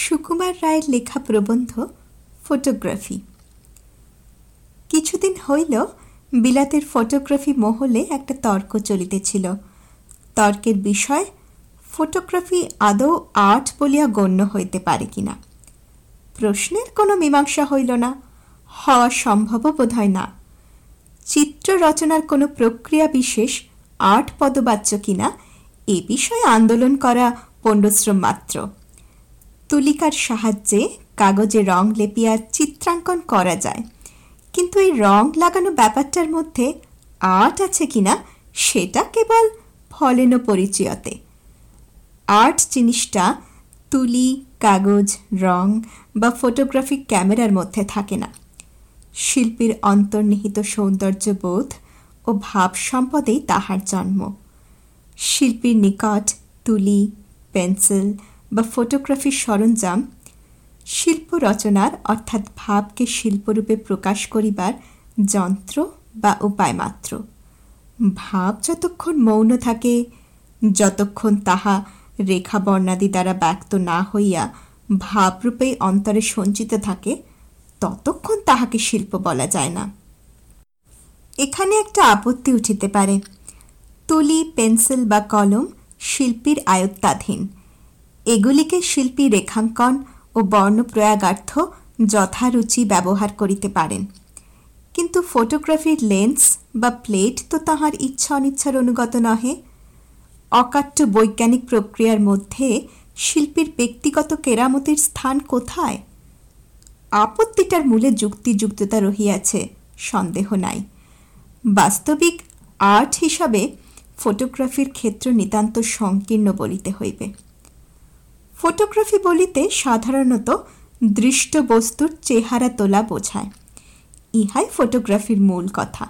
সুকুমার রায়ের লেখা প্রবন্ধ ফটোগ্রাফি কিছুদিন হইল বিলাতের ফটোগ্রাফি মহলে একটা তর্ক চলিতেছিল তর্কের বিষয় ফটোগ্রাফি আদৌ আর্ট বলিয়া গণ্য হইতে পারে কিনা প্রশ্নের কোনো মীমাংসা হইল না হওয়া সম্ভব বোধহয় না চিত্র রচনার কোনো প্রক্রিয়া বিশেষ আর্ট পদবাচ্য কিনা এ বিষয়ে আন্দোলন করা পণ্ডশ্রম মাত্র তুলিকার সাহায্যে কাগজে রং লেপিয়া চিত্রাঙ্কন করা যায় কিন্তু এই রং লাগানো ব্যাপারটার মধ্যে আর্ট আছে কিনা সেটা কেবল ফলেনো পরিচিয়তে আর্ট জিনিসটা তুলি কাগজ রং বা ফটোগ্রাফিক ক্যামেরার মধ্যে থাকে না শিল্পীর অন্তর্নিহিত সৌন্দর্য ও ভাব সম্পদেই তাহার জন্ম শিল্পীর নিকট তুলি পেন্সিল বা ফটোগ্রাফি সরঞ্জাম শিল্প রচনার অর্থাৎ ভাবকে শিল্পরূপে প্রকাশ করিবার যন্ত্র বা উপায় মাত্র ভাব যতক্ষণ মৌন থাকে যতক্ষণ তাহা রেখা বর্ণাদি দ্বারা ব্যক্ত না হইয়া ভাবরূপে অন্তরে সঞ্চিত থাকে ততক্ষণ তাহাকে শিল্প বলা যায় না এখানে একটা আপত্তি উঠিতে পারে তুলি পেন্সিল বা কলম শিল্পীর আয়ত্তাধীন আয়ত্তাধীন এগুলিকে শিল্পী রেখাঙ্কন ও বর্ণ যথা রুচি ব্যবহার করিতে পারেন কিন্তু ফটোগ্রাফির লেন্স বা প্লেট তো তাহার ইচ্ছা অনিচ্ছার অনুগত নহে অকাট্য বৈজ্ঞানিক প্রক্রিয়ার মধ্যে শিল্পীর ব্যক্তিগত কেরামতির স্থান কোথায় আপত্তিটার মূলে যুক্তিযুক্ততা রহিয়াছে সন্দেহ নাই বাস্তবিক আর্ট হিসাবে ফটোগ্রাফির ক্ষেত্র নিতান্ত সংকীর্ণ বলিতে হইবে ফটোগ্রাফি বলিতে সাধারণত দৃষ্ট বস্তুর চেহারা তোলা বোঝায় ইহাই ফটোগ্রাফির মূল কথা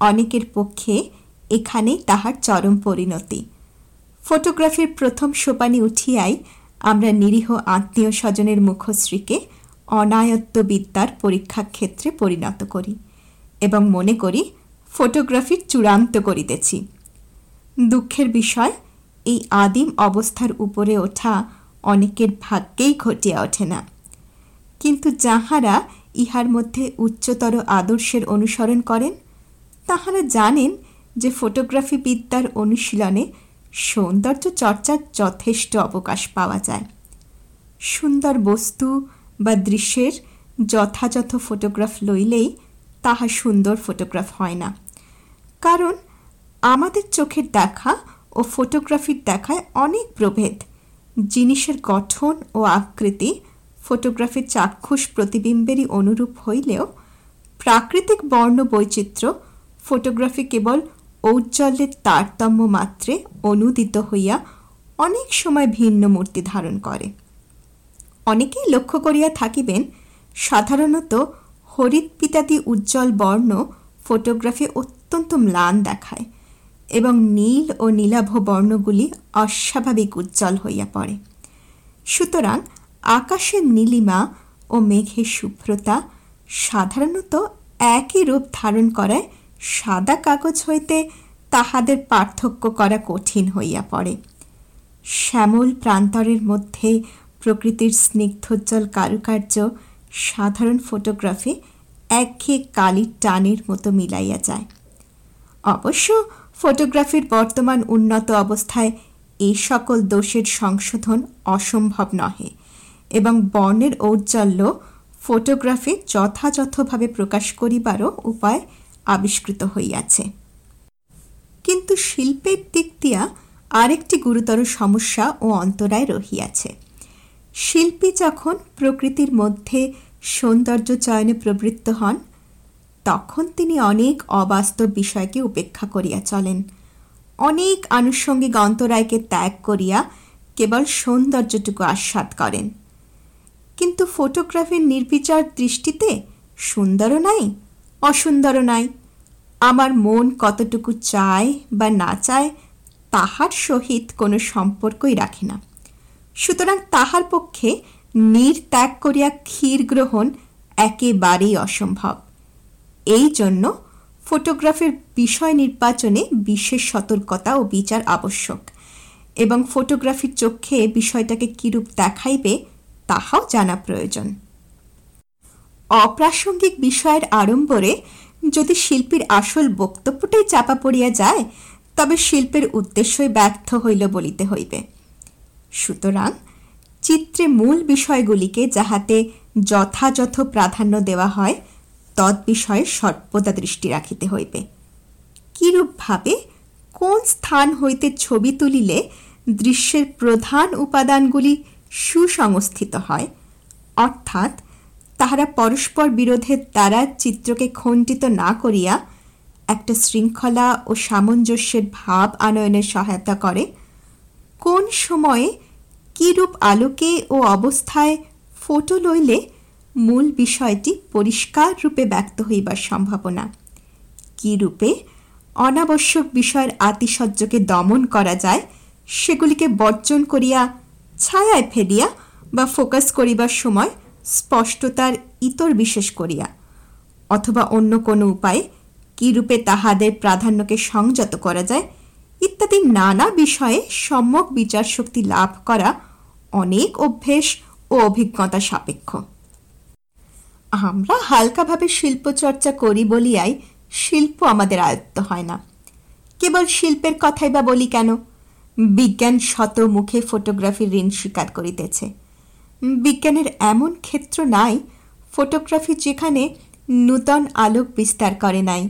অনেকের পক্ষে এখানেই তাহার চরম পরিণতি ফটোগ্রাফির প্রথম সোপানি উঠিয়াই আমরা নিরীহ আত্মীয় স্বজনের মুখশ্রীকে অনায়ত্ত বিদ্যার পরীক্ষা ক্ষেত্রে পরিণত করি এবং মনে করি ফটোগ্রাফি চূড়ান্ত করিতেছি দুঃখের বিষয় এই আদিম অবস্থার উপরে ওঠা অনেকের ভাগ্যেই ঘটে ওঠে না কিন্তু যাহারা ইহার মধ্যে উচ্চতর আদর্শের অনুসরণ করেন তাহারা জানেন যে ফটোগ্রাফি বিদ্যার অনুশীলনে সৌন্দর্য চর্চার যথেষ্ট অবকাশ পাওয়া যায় সুন্দর বস্তু বা দৃশ্যের যথাযথ ফটোগ্রাফ লইলেই তাহা সুন্দর ফটোগ্রাফ হয় না কারণ আমাদের চোখের দেখা ও ফটোগ্রাফির দেখায় অনেক প্রভেদ জিনিসের গঠন ও আকৃতি ফটোগ্রাফিক চাক্ষুষ প্রতিবিম্বেরি অনুরূপ হইলেও প্রাকৃতিক বর্ণ বৈচিত্র ফটোগ্রাফি কেবল ঔজ্জ্বল্যের তারতম্য মাত্রে অনুদিত হইয়া অনেক সময় ভিন্ন মূর্তি ধারণ করে অনেকেই লক্ষ্য করিয়া থাকিবেন সাধারণত হরিৎ পিতাদি উজ্জ্বল বর্ণ ফটোগ্রাফি অত্যন্ত ম্লান দেখায় এবং নীল ও নীলাভ বর্ণগুলি অস্বাভাবিক উজ্জ্বল হইয়া পড়ে সুতরাং আকাশের নীলিমা ও মেঘের শুভ্রতা সাধারণত একই রূপ ধারণ করে সাদা কাগজ হইতে তাহাদের পার্থক্য করা কঠিন হইয়া পড়ে শ্যামল প্রান্তরের মধ্যে প্রকৃতির স্নিগ্ধ কারুকার্য সাধারণ ফটোগ্রাফি একই কালি টানির মতো মিলাইয়া যায় অবশ্য ফটোগ্রাফির বর্তমান উন্নত অবস্থায় এই সকল দোষের সংশোধন অসম্ভব নহে এবং বর্ণের ঔজ্জ্বল্য ফটোগ্রাফি যথাযথভাবে প্রকাশ করিবার উপায় আবিষ্কৃত হইয়াছে কিন্তু শিল্পের দিক দিয়া আরেকটি গুরুতর সমস্যা ও অন্তরায় রহিয়াছে শিল্পী যখন প্রকৃতির মধ্যে সৌন্দর্য চয়নে প্রবৃত্ত হন তখন তিনি অনেক অবাস্তব বিষয়কে উপেক্ষা করিয়া চলেন অনেক আনুষঙ্গিক অন্তরায়কে ত্যাগ করিয়া কেবল সৌন্দর্যটুকু আস্বাদ করেন কিন্তু ফটোগ্রাফের নির্বিচার দৃষ্টিতে সুন্দরও নাই অসুন্দরও নাই আমার মন কতটুকু চায় বা না চায় তাহার সহিত কোনো সম্পর্কই রাখে না সুতরাং তাহার পক্ষে নির ত্যাগ করিয়া ক্ষীর গ্রহণ একেবারেই অসম্ভব এই জন্য ফটোগ্রাফের বিষয় নির্বাচনে বিশেষ সতর্কতা ও বিচার আবশ্যক এবং ফটোগ্রাফির চোখে বিষয়টাকে কি রূপ দেখাইবে তাহাও জানা প্রয়োজন অপ্রাসঙ্গিক বিষয়ের আরম্ভরে যদি শিল্পীর আসল বক্তব্যটাই চাপা পড়িয়া যায় তবে শিল্পের উদ্দেশ্যই ব্যর্থ হইল বলিতে হইবে সুতরাং চিত্রে মূল বিষয়গুলিকে যাহাতে যথাযথ প্রাধান্য দেওয়া হয় তদ বিষয়ে সর্বদা দৃষ্টি রাখিতে হইবে কিরূপভাবে কোন স্থান হইতে ছবি তুলিলে দৃশ্যের প্রধান উপাদানগুলি সুসংস্থিত হয় অর্থাৎ তাহারা পরস্পর বিরোধে তারা চিত্রকে খণ্ডিত না করিয়া একটা শৃঙ্খলা ও সামঞ্জস্যের ভাব আনয়নের সহায়তা করে কোন সময়ে কিরূপ আলোকে ও অবস্থায় ফটো লইলে মূল বিষয়টি পরিষ্কার রূপে ব্যক্ত হইবার সম্ভাবনা কি রূপে অনাবশ্যক বিষয়ের আতিশয্যকে দমন করা যায় সেগুলিকে বর্জন করিয়া ছায়ায় ফেলিয়া বা ফোকাস করিবার সময় স্পষ্টতার ইতর বিশেষ করিয়া অথবা অন্য কোন উপায় কি রূপে তাহাদের প্রাধান্যকে সংযত করা যায় ইত্যাদি নানা বিষয়ে সম্মক বিচার শক্তি লাভ করা অনেক অভ্যাস ও অভিজ্ঞতা সাপেক্ষ আমরা হালকাভাবে শিল্প চর্চা করি বলিয়াই শিল্প আমাদের আয়ত্ত হয় না কেবল শিল্পের কথাই বা বলি কেন বিজ্ঞান শত মুখে ফটোগ্রাফির ঋণ স্বীকার করিতেছে বিজ্ঞানের এমন ক্ষেত্র নাই ফটোগ্রাফি যেখানে নূতন আলোক বিস্তার করে নাই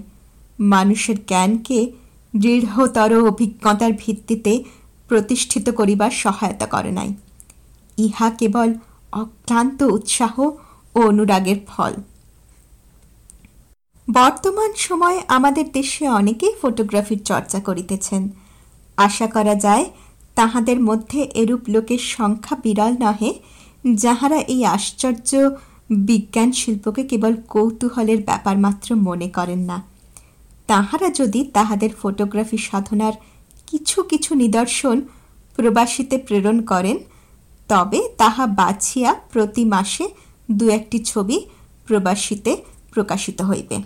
মানুষের জ্ঞানকে দৃঢ়তর অভিজ্ঞতার ভিত্তিতে প্রতিষ্ঠিত করিবার সহায়তা করে নাই ইহা কেবল অক্লান্ত উৎসাহ আগের ফল বর্তমান সময়ে আমাদের দেশে অনেকেই ফটোগ্রাফির চর্চা করিতেছেন আশা করা যায় তাহাদের মধ্যে এরূপ লোকের সংখ্যা বিরল নহে যাহারা এই আশ্চর্য বিজ্ঞান শিল্পকে কেবল কৌতূহলের ব্যাপার মাত্র মনে করেন না তাহারা যদি তাহাদের ফটোগ্রাফি সাধনার কিছু কিছু নিদর্শন প্রবাসীতে প্রেরণ করেন তবে তাহা বাছিয়া প্রতি মাসে দু একটি ছবি প্রবাসীতে প্রকাশিত হইবে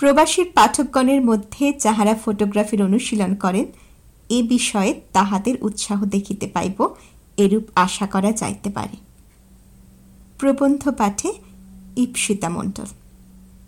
প্রবাসী পাঠকগণের মধ্যে যাহারা ফটোগ্রাফির অনুশীলন করেন এই বিষয়ে তাহাদের উৎসাহ দেখিতে পাইব এরূপ আশা করা যাইতে পারে প্রবন্ধ পাঠে ইপশিতা মণ্ডল